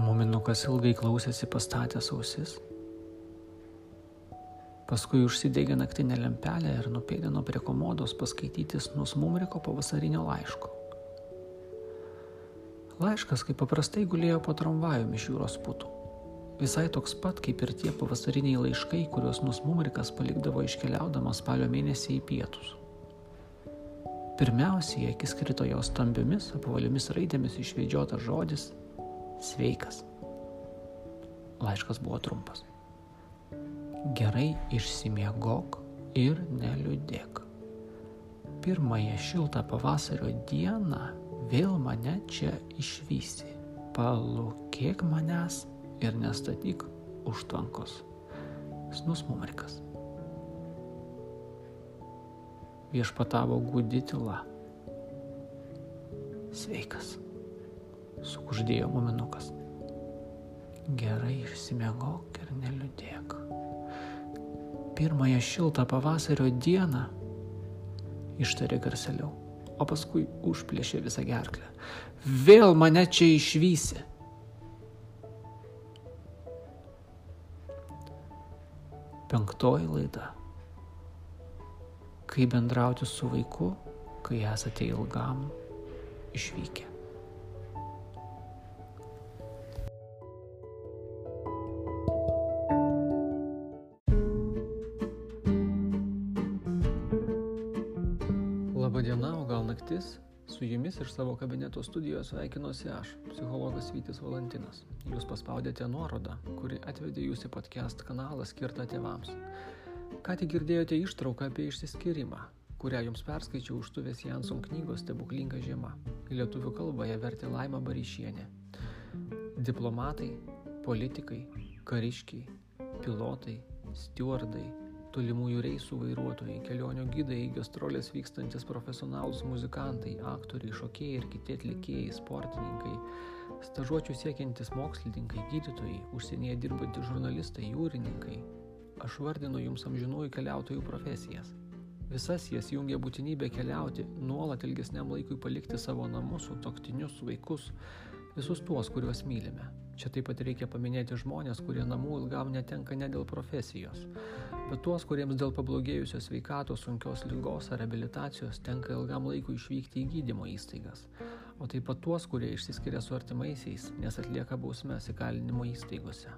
Muminukas ilgai klausėsi pastatęs ausis. Paskui užsidegė naktinę lempelę ir nupėdino prie komodos paskaityti nusmumriko pavasarinio laiško. Laiškas, kaip paprastai, gulėjo po tramvajumi iš jūros putų. Visai toks pat kaip ir tie pavasariniai laiškai, kuriuos nusmumrikas palikdavo iškeliaudamas spalio mėnesį į pietus. Pirmiausiai akis krito jos stambiomis, apvaliomis raidėmis išvedžiotas žodis - sveikas. Laiškas buvo trumpas. Gerai išsimiegok ir neliūdėk. Pirmąją šiltą pavasario dieną vėl mane čia išvysi. Palūkėk manęs ir nestatyk užtvankos. Snus mumrikas. Viešpatavo gudi tyla. Sveikas, sukuždėjo muminukas. Gerai išsimiegok ir neliūdėk. Pirmąją šiltą pavasario dieną ištarė garseliau, o paskui užplėšė visą gerklę. Vėl mane čia išvysi. Penktoji laida. Kaip bendrauti su vaiku, kai esate ilgam išvykę. Labadiena, o gal naktis? Su jumis iš savo kabineto studijos sveikinuosi aš, psichologas Vytis Valantinas. Jūs paspaudėte nuorodą, kuri atvedė jūs į podcast kanalą skirtą tėvams. Ką tik girdėjote ištrauką apie išsiskyrimą, kurią jums perskaičiau užtuvės Janson knygos Stebuklinga žiema. Į lietuvių kalbą ją vertė Laima Baryšienė. Diplomatai, politikai, kariškiai, pilotai, stewardai, tolimųjų reisų vairuotojai, kelionių gidai, gastrolės vykstantis profesionalus muzikantai, aktoriai, šokėjai ir kiti atlikėjai, sportininkai, stažuočių siekiantis mokslininkai, gydytojai, užsienyje dirbantys žurnalistai, jūrininkai. Aš vardinu jums amžinųjų keliautojų profesijas. Visas jas jungia būtinybė keliauti, nuolat ilgesniam laikui palikti savo namus, sutoktinius, vaikus, visus tuos, kuriuos mylime. Čia taip pat reikia paminėti žmonės, kurie namų ilgam netenka ne dėl profesijos, bet tuos, kuriems dėl pablogėjusios sveikatos, sunkios lygos ar rehabilitacijos tenka ilgam laikui išvykti į gydymo įstaigas, o taip pat tuos, kurie išsiskiria su artimaisiais, nes atlieka bausmes įkalinimo įstaigose.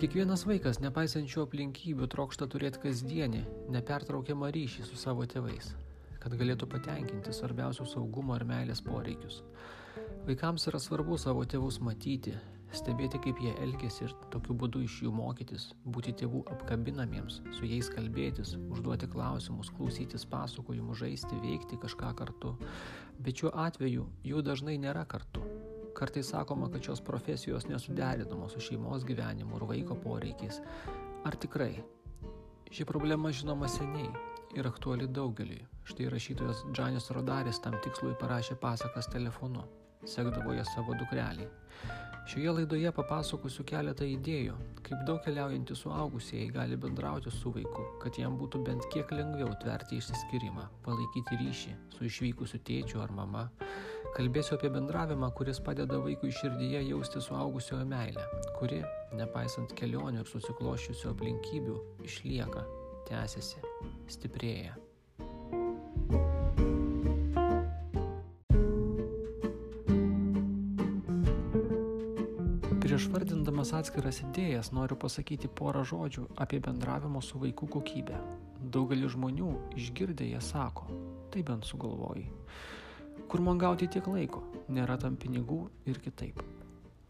Kiekvienas vaikas, nepaisant šių aplinkybių, trokšta turėti kasdienį, nepertraukiamą ryšį su savo tėvais, kad galėtų patenkinti svarbiausius saugumo ir meilės poreikius. Vaikams yra svarbu savo tėvus matyti, stebėti, kaip jie elgesi ir tokiu būdu iš jų mokytis, būti tėvų apkabinamiems, su jais kalbėtis, užduoti klausimus, klausytis pasakojimų, žaisti, veikti kažką kartu. Bet šiuo atveju jų dažnai nėra kartu. Kartais sakoma, kad šios profesijos nesuderinamos su šeimos gyvenimu ir vaiko poreikiais. Ar tikrai? Ši problema žinoma seniai ir aktuali daugeliui. Štai rašytojas Džanis Rodaris tam tikslui parašė pasakas telefonu sekdavo ją savo dukreliai. Šioje laidoje papasakosiu keletą idėjų, kaip daug keliaujantys suaugusieji gali bendrauti su vaiku, kad jam būtų bent kiek lengviau tverti išsiskyrimą, palaikyti ryšį su išvykusiu tėčiu ar mama. Kalbėsiu apie bendravimą, kuris padeda vaikui širdyje jausti suaugusiojo meilę, kuri, nepaisant kelionių ir susikloščiusių aplinkybių, išlieka, tęsiasi, stiprėja. Prieš vardindamas atskiras idėjas noriu pasakyti porą žodžių apie bendravimo su vaiku kokybę. Daugelis žmonių išgirdę jie sako, tai bent sugalvojai. Kur man gauti tiek laiko, nėra tam pinigų ir kitaip.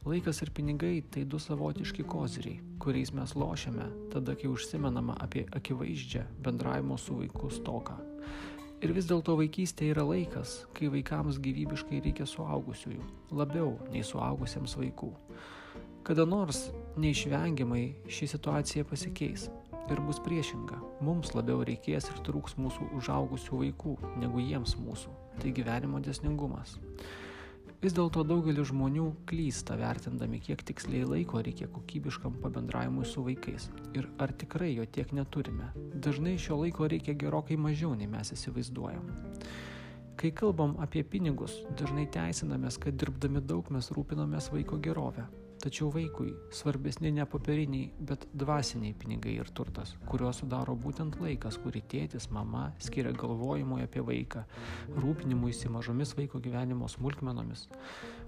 Laikas ir pinigai tai du savotiški koziriai, kuriais mes lošiame tada, kai užsimenama apie akivaizdžią bendravimo su vaiku stoką. Ir vis dėlto vaikystė yra laikas, kai vaikams gyvybiškai reikia suaugusiųjų, labiau nei suaugusiems vaikų. Kada nors neišvengiamai ši situacija pasikeis ir bus priešinga. Mums labiau reikės ir trūks mūsų užaugusių vaikų negu jiems mūsų. Tai gyvenimo desningumas. Vis dėlto daugelis žmonių klysta vertindami, kiek tiksliai laiko reikia kokybiškam pabendravimui su vaikais ir ar tikrai jo tiek neturime. Dažnai šio laiko reikia gerokai mažiau nei mes įsivaizduojam. Kai kalbam apie pinigus, dažnai teisinamės, kad dirbdami daug mes rūpinamės vaiko gerovę. Tačiau vaikui svarbesni ne popieriniai, bet dvasiniai pinigai ir turtas, kuriuos sudaro būtent laikas, kurį tėtis, mama skiria galvojimui apie vaiką, rūpinimuisi mažomis vaiko gyvenimo smulkmenomis.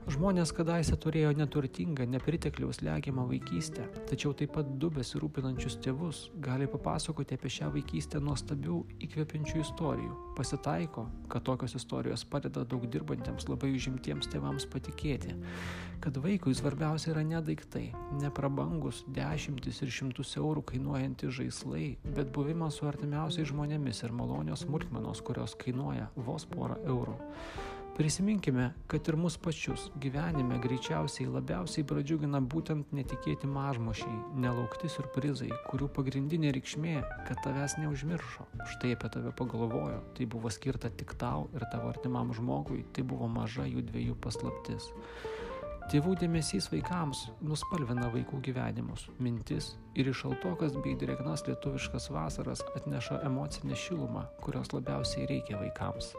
Žmonės kadaise turėjo neturtingą, nepritekliaus legiamą vaikystę, tačiau taip pat du besirūpinančius tėvus gali papasakoti apie šią vaikystę nuostabių įkvepiančių istorijų. Pasitaiko, kad tokios istorijos padeda daug dirbantiems labai užimtiems tėvams patikėti, kad vaikui svarbiausia yra ne daiktai, ne prabangus dešimtis ir šimtus eurų kainuojantys žaislai, bet buvimas su artimiausiais žmonėmis ir malonios smulkmenos, kurios kainuoja vos porą eurų. Prisiminkime, kad ir mus pačius gyvenime greičiausiai labiausiai pradžiugina būtent netikėti mažmošiai, nelaukti surprizai, kurių pagrindinė reikšmė, kad tavęs neužmiršo. Štai apie tave pagalvojo, tai buvo skirta tik tau ir tavo artimam žmogui, tai buvo maža jų dviejų paslaptis. Tėvų dėmesys vaikams nuspalvina vaikų gyvenimus, mintis ir iš šaltokas bei drėgnas lietuviškas vasaras atneša emocinę šilumą, kurios labiausiai reikia vaikams.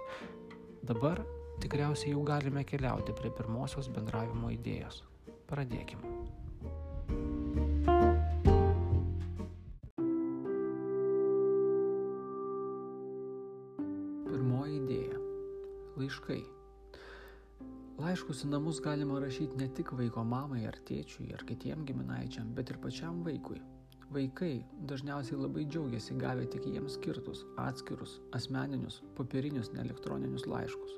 Dabar tikriausiai jau galime keliauti prie pirmosios bendravimo idėjos. Pradėkime. Pirmoji idėja. Laiškai. Laiškus į namus galima rašyti ne tik vaiko mamai ar tėčiui ar kitiem giminaičiam, bet ir pačiam vaikui. Vaikai dažniausiai labai džiaugiasi gavę tik jiems skirtus, atskirus, asmeninius, popierinius, neelektroninius laiškus.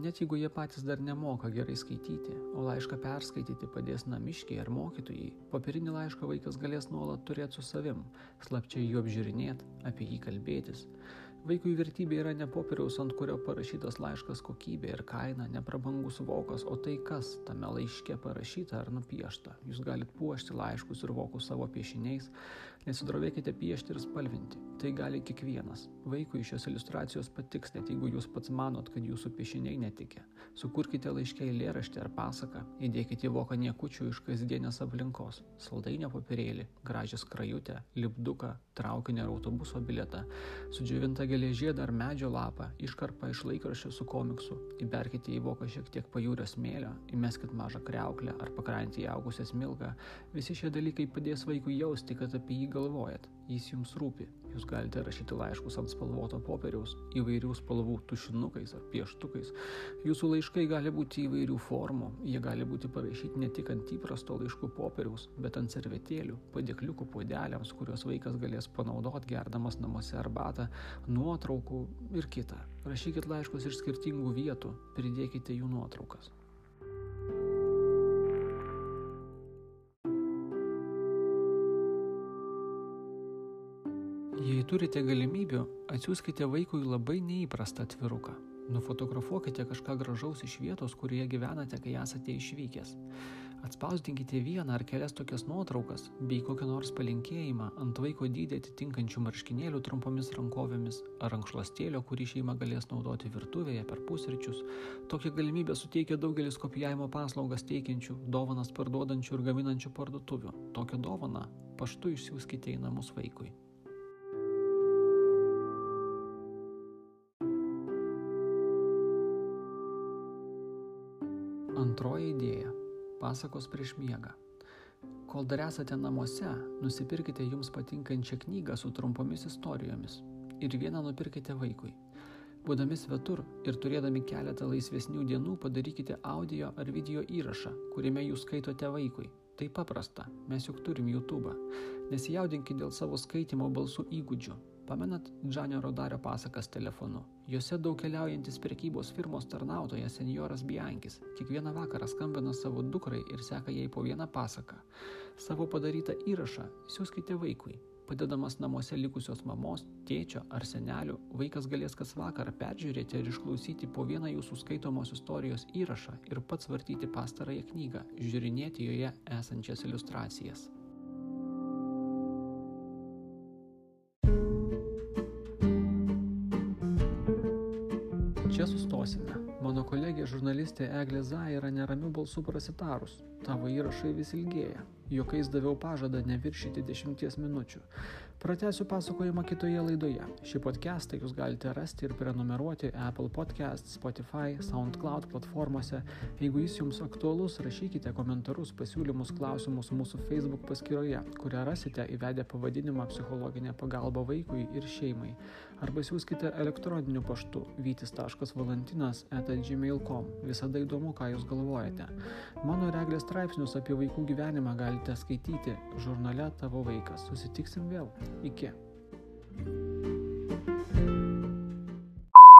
Net jeigu jie patys dar nemoka gerai skaityti, o laišką perskaityti padės namiškiai ar mokytojai, popierinį laišką vaikas galės nuolat turėti su savim, slapčiai jų apžiūrinėti, apie jį kalbėtis. Vaikui vertybė yra ne popieriaus, ant kurio parašytas laiškas kokybė ir kaina, ne prabangus vokas, o tai, kas tame laiške parašyta ar nupiešta. Jūs galite puošti laiškus ir vokus savo piešiniais, nesidrovėkite piešti ir spalvinti. Tai gali kiekvienas. Vaikui šios iliustracijos patiks, net jeigu jūs pats manot, kad jūsų piešiniai netikė. Sukurkite laiškė eilėraštį ar pasaką, įdėkite į voką niekučių iš kasdienės aplinkos, saldainio papirėlį, gražią skrajutę, lipduką, traukinį ar autobuso bilietą, sudžiovintą geležėdą ar medžio lapą, iškarpą iš laikraščio su komiksu, įberkite į voką šiek tiek pajūrio smėlio, įmeskit mažą kreuklę ar pakrantį įaugusią smilgą. Visi šie dalykai padės vaikui jausti, kad apie jį galvojat, jis jums rūpi. Jūs galite rašyti laiškus ant spalvoto popieriaus, įvairių spalvų tušinukais ar pieštukais. Jūsų laiškai gali būti įvairių formų, jie gali būti parašyti ne tik ant įprasto laiškų popieriaus, bet ant servetėlių, padėkliukų puodeliams, kuriuos vaikas galės panaudoti gerdamas namuose arbatą, nuotraukų ir kitą. Rašykit laiškus iš skirtingų vietų, pridėkite jų nuotraukas. Jei turite galimybių, atsiųskite vaikui labai neįprastą atviruką. Nufotografuokite kažką gražaus iš vietos, kurioje gyvenate, kai esate išvykęs. Atspausdinkite vieną ar kelias tokias nuotraukas bei kokią nors palinkėjimą ant vaiko dydį atitinkančių marškinėlių trumpomis rankovėmis ar ankšlastėlio, kurį šeima galės naudoti virtuvėje per pusryčius. Tokią galimybę suteikia daugelis kopijavimo paslaugas teikiančių, dovanas parduodančių ir gaminančių parduotuvių. Tokią dovaną paštu išsiųskite į namus vaikui. Antroji idėja - pasakos prieš miegą. Kol dar esate namuose, nusipirkite jums patinkančią knygą su trumpomis istorijomis ir vieną nupirkite vaikui. Būdami svetur ir turėdami keletą laisvesnių dienų padarykite audio ar video įrašą, kuriame jūs skaitote vaikui. Tai paprasta, mes juk turim YouTube. Nesijaudinkite dėl savo skaitimo balsų įgūdžių, Pamenat Džanio Rodario pasakas telefonu? Juose daug keliaujantis prekybos firmos tarnautojas senjoras Biankis kiekvieną vakarą skambina savo dukrai ir seka jai po vieną pasaką. Savo padarytą įrašą siūskite vaikui. Padėdamas namuose likusios mamos, tėčio ar senelių, vaikas galės kas vakarą peržiūrėti ir išklausyti po vieną jūsų skaitomos istorijos įrašą ir pats vartyti pastarąją knygą, žiūrinėti joje esančias iliustracijas. Mano kolegė žurnalistė Eglė Zaira neramių balsų prasitarus. Tavo įrašai vis ilgėja. Jokais daviau pažadą neviršyti 10 minučių. Pratęsiu pasakojimą kitoje laidoje. Šį podcastą jūs galite rasti ir prenumeruoti Apple Podcast, Spotify, SoundCloud platformose. Jeigu jis jums aktualus, rašykite komentarus, pasiūlymus, klausimus mūsų Facebook paskyroje, kurią rasite įvedę pavadinimą psichologinė pagalba vaikui ir šeimai. Arba siūskite elektroniniu paštu vytis.valantinas.gmail.com. Visada įdomu, ką jūs galvojate. Mano reglės straipsnius apie vaikų gyvenimą galite skaityti žurnale Tavo vaikas. Susitiksim vėl. Iki.